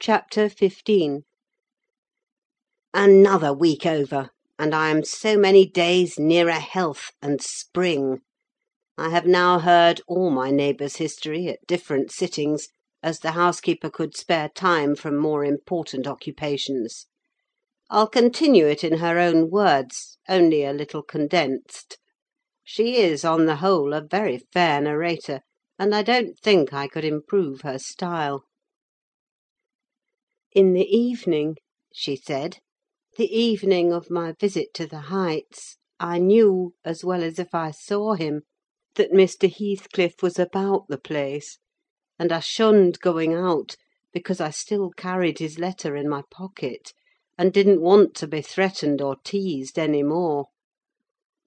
CHAPTER XV Another week over, and I am so many days nearer health and spring. I have now heard all my neighbour's history, at different sittings, as the housekeeper could spare time from more important occupations. I'll continue it in her own words, only a little condensed. She is, on the whole, a very fair narrator, and I don't think I could improve her style. "In the evening," she said, "the evening of my visit to the Heights, I knew, as well as if I saw him, that Mr. Heathcliff was about the place; and I shunned going out, because I still carried his letter in my pocket, and didn't want to be threatened or teased any more.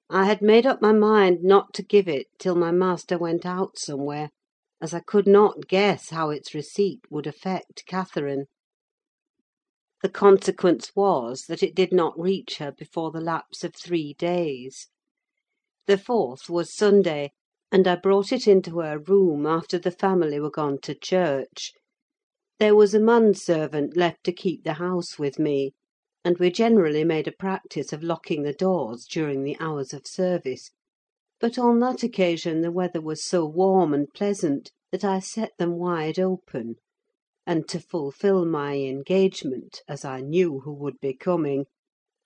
I had made up my mind not to give it till my master went out somewhere, as I could not guess how its receipt would affect Catherine. The consequence was that it did not reach her before the lapse of three days. The fourth was Sunday, and I brought it into her room after the family were gone to church. There was a man servant left to keep the house with me, and we generally made a practice of locking the doors during the hours of service; but on that occasion the weather was so warm and pleasant that I set them wide open and to fulfil my engagement, as I knew who would be coming,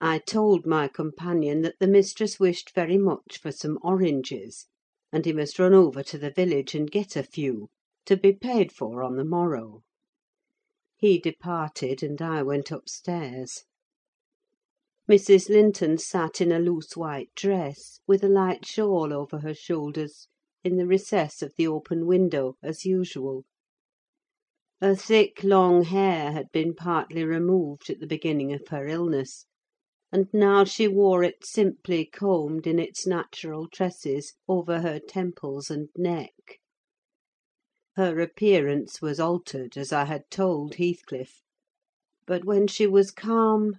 I told my companion that the mistress wished very much for some oranges, and he must run over to the village and get a few, to be paid for on the morrow. He departed, and I went upstairs. Mrs. Linton sat in a loose white dress, with a light shawl over her shoulders, in the recess of the open window, as usual. Her thick, long hair had been partly removed at the beginning of her illness, and now she wore it simply combed in its natural tresses over her temples and neck. Her appearance was altered, as I had told Heathcliff; but when she was calm,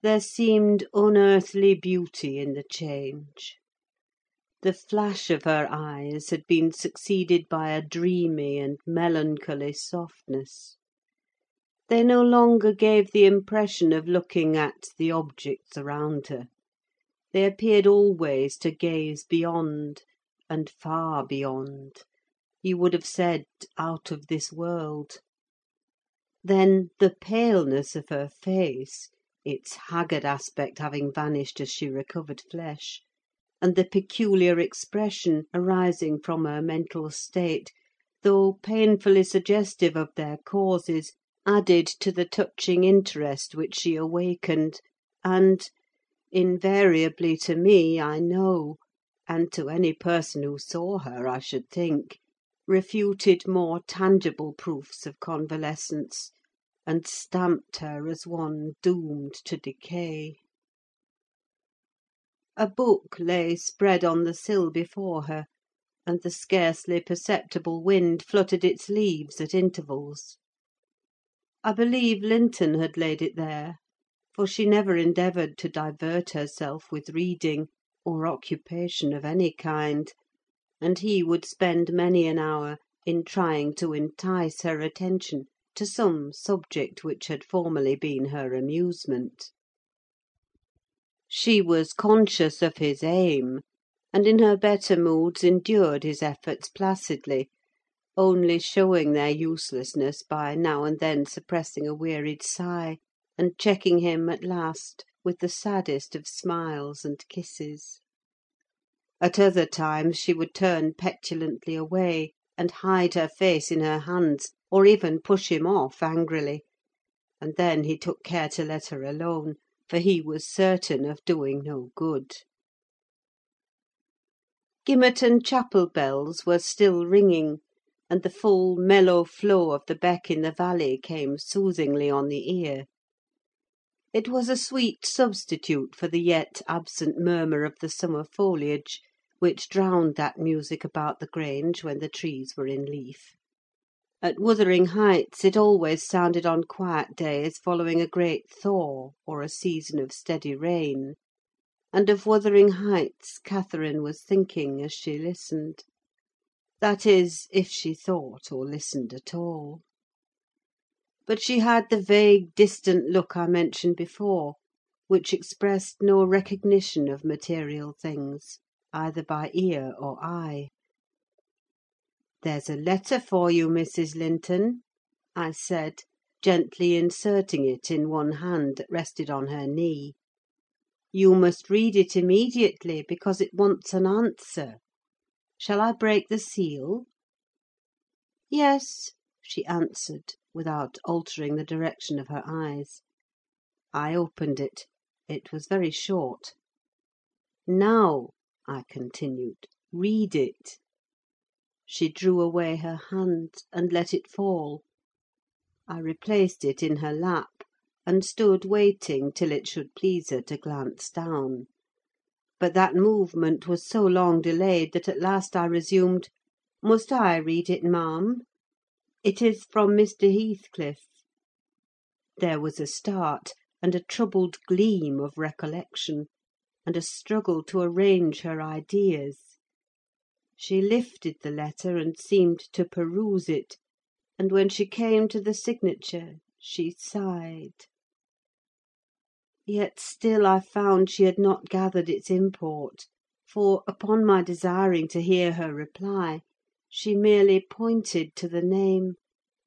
there seemed unearthly beauty in the change. The flash of her eyes had been succeeded by a dreamy and melancholy softness. They no longer gave the impression of looking at the objects around her: they appeared always to gaze beyond, and far beyond; you would have said, out of this world. Then the paleness of her face, its haggard aspect having vanished as she recovered flesh and the peculiar expression arising from her mental state, though painfully suggestive of their causes, added to the touching interest which she awakened, and invariably to me, I know, and to any person who saw her, I should think, refuted more tangible proofs of convalescence, and stamped her as one doomed to decay. A book lay spread on the sill before her, and the scarcely perceptible wind fluttered its leaves at intervals. I believe Linton had laid it there, for she never endeavoured to divert herself with reading, or occupation of any kind; and he would spend many an hour in trying to entice her attention to some subject which had formerly been her amusement. She was conscious of his aim, and in her better moods endured his efforts placidly, only showing their uselessness by now and then suppressing a wearied sigh, and checking him, at last, with the saddest of smiles and kisses. At other times she would turn petulantly away, and hide her face in her hands, or even push him off angrily; and then he took care to let her alone for he was certain of doing no good. Gimmerton chapel bells were still ringing, and the full, mellow flow of the beck in the valley came soothingly on the ear. It was a sweet substitute for the yet absent murmur of the summer foliage, which drowned that music about the Grange when the trees were in leaf. At Wuthering Heights it always sounded on quiet days following a great thaw, or a season of steady rain; and of Wuthering Heights Catherine was thinking as she listened: that is, if she thought or listened at all. but she had the vague, distant look I mentioned before, which expressed no recognition of material things, either by ear or eye. "There's a letter for you, Mrs. Linton," I said, gently inserting it in one hand that rested on her knee. "You must read it immediately, because it wants an answer. Shall I break the seal?" "Yes," she answered, without altering the direction of her eyes. I opened it. It was very short. "Now," I continued, "read it." She drew away her hand, and let it fall. I replaced it in her lap, and stood waiting till it should please her to glance down. But that movement was so long delayed that at last I resumed, "Must I read it, ma'am? It is from Mr. Heathcliff." There was a start, and a troubled gleam of recollection, and a struggle to arrange her ideas. She lifted the letter, and seemed to peruse it, and when she came to the signature she sighed. Yet still I found she had not gathered its import; for, upon my desiring to hear her reply, she merely pointed to the name,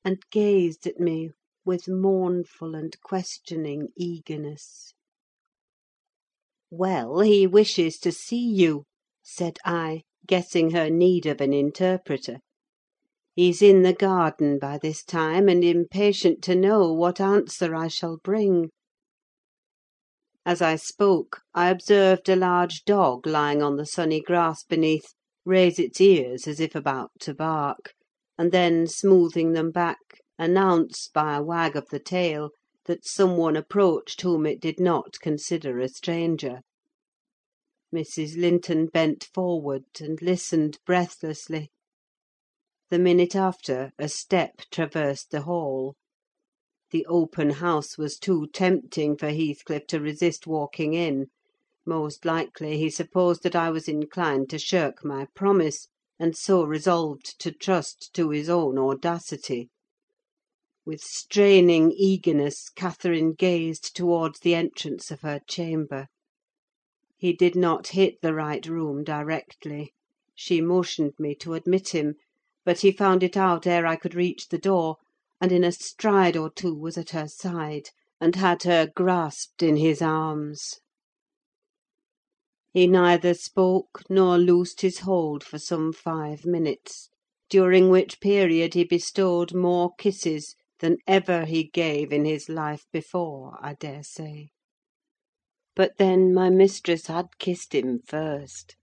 and gazed at me with mournful and questioning eagerness. "Well, he wishes to see you," said I, guessing her need of an interpreter. "He's in the garden by this time, and impatient to know what answer I shall bring." As I spoke, I observed a large dog lying on the sunny grass beneath raise its ears as if about to bark, and then smoothing them back, announce, by a wag of the tail, that some one approached whom it did not consider a stranger. Mrs. Linton bent forward, and listened breathlessly. The minute after, a step traversed the hall. The open house was too tempting for Heathcliff to resist walking in: most likely he supposed that I was inclined to shirk my promise, and so resolved to trust to his own audacity. With straining eagerness, Catherine gazed towards the entrance of her chamber. He did not hit the right room directly: she motioned me to admit him, but he found it out ere I could reach the door, and in a stride or two was at her side, and had her grasped in his arms. He neither spoke nor loosed his hold for some five minutes, during which period he bestowed more kisses than ever he gave in his life before, I daresay. But then my mistress had kissed him first;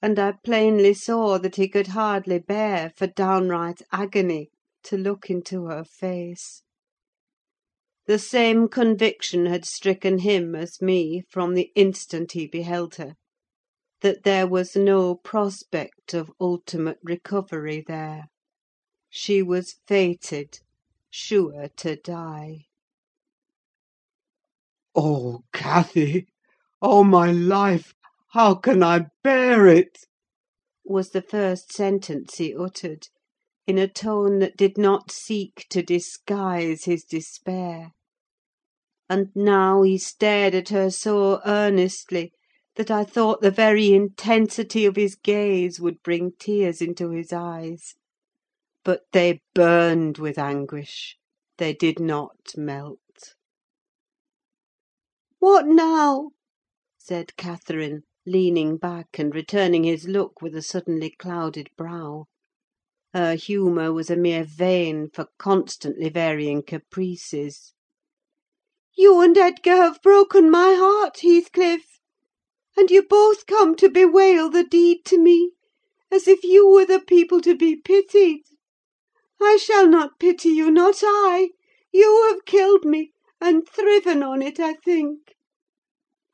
and I plainly saw that he could hardly bear, for downright agony, to look into her face. The same conviction had stricken him as me from the instant he beheld her: that there was no prospect of ultimate recovery there. She was fated sure to die. "Oh, Cathy! Oh, my life! how can I bear it?" was the first sentence he uttered, in a tone that did not seek to disguise his despair. And now he stared at her so earnestly that I thought the very intensity of his gaze would bring tears into his eyes. But they burned with anguish: they did not melt. "What now?" said Catherine, leaning back, and returning his look with a suddenly clouded brow. Her humour was a mere vane for constantly varying caprices. "You and Edgar have broken my heart, Heathcliff; and you both come to bewail the deed to me, as if you were the people to be pitied. I shall not pity you, not I! You have killed me, and thriven on it, I think.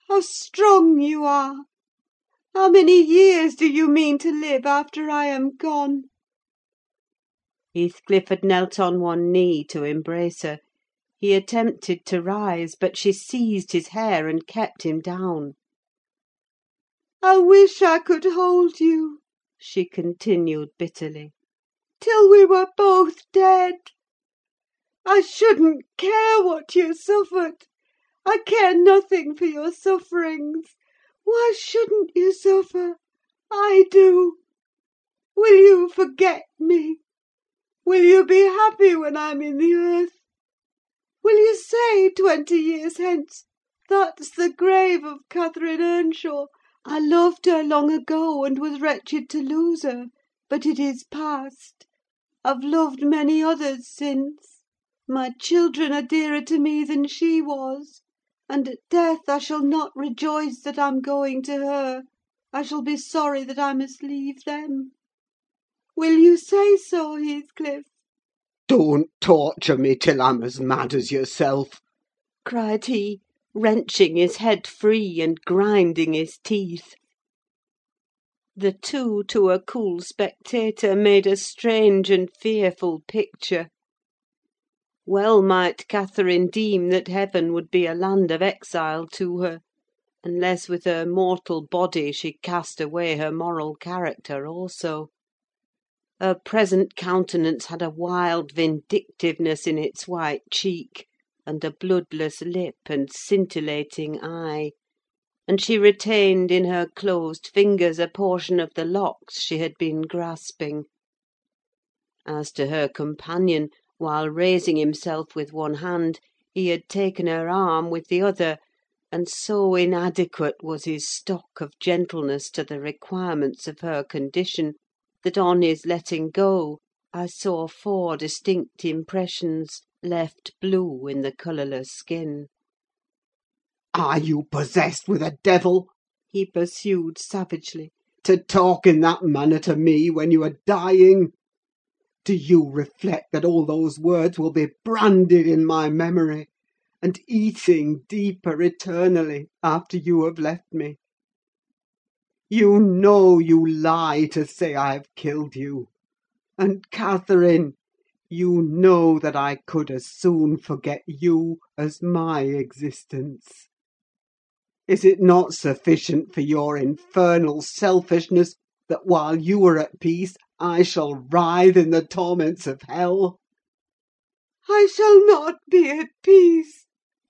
How strong you are! How many years do you mean to live after I am gone?" Heathcliff had knelt on one knee to embrace her: he attempted to rise, but she seized his hair and kept him down. "I wish I could hold you," she continued bitterly. till we were both dead. I shouldn't care what you suffered. I care nothing for your sufferings. Why shouldn't you suffer? I do. Will you forget me? Will you be happy when I'm in the earth? Will you say, twenty years hence, that's the grave of Catherine Earnshaw? I loved her long ago, and was wretched to lose her; but it is past. I've loved many others since. My children are dearer to me than she was; and at death I shall not rejoice that I'm going to her: I shall be sorry that I must leave them. Will you say so, Heathcliff?" "Don't torture me till I'm as mad as yourself!" cried he, wrenching his head free, and grinding his teeth. The two, to a cool spectator, made a strange and fearful picture. Well might Catherine deem that heaven would be a land of exile to her, unless with her mortal body she cast away her moral character also. Her present countenance had a wild vindictiveness in its white cheek, and a bloodless lip and scintillating eye; and she retained in her closed fingers a portion of the locks she had been grasping. As to her companion, while raising himself with one hand, he had taken her arm with the other, and so inadequate was his stock of gentleness to the requirements of her condition, that on his letting go I saw four distinct impressions, left blue in the colourless skin. "Are you possessed with a devil?" he pursued savagely. "To talk in that manner to me when you are dying? Do you reflect that all those words will be branded in my memory, and eating deeper eternally after you have left me? You know you lie to say I have killed you; and, Catherine, you know that I could as soon forget you as my existence. Is it not sufficient for your infernal selfishness that while you are at peace I shall writhe in the torments of hell?" "I shall not be at peace,"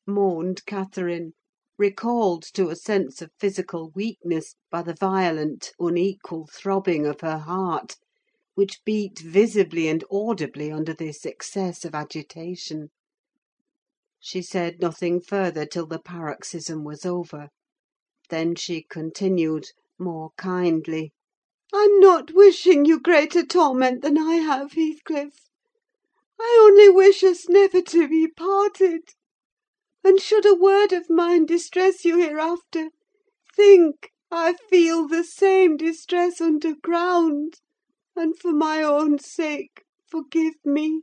moaned Catherine, recalled to a sense of physical weakness by the violent, unequal throbbing of her heart, which beat visibly and audibly under this excess of agitation. She said nothing further till the paroxysm was over. Then she continued, more kindly. "I'm not wishing you greater torment than I have, Heathcliff. I only wish us never to be parted. And should a word of mine distress you hereafter, think I feel the same distress underground, and for my own sake forgive me.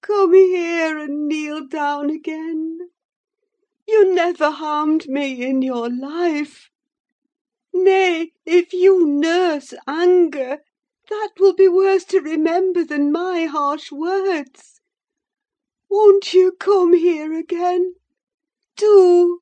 Come here and kneel down again. You never harmed me in your life. Nay, if you nurse anger, that will be worse to remember than my harsh words. Won't you come here again? Do!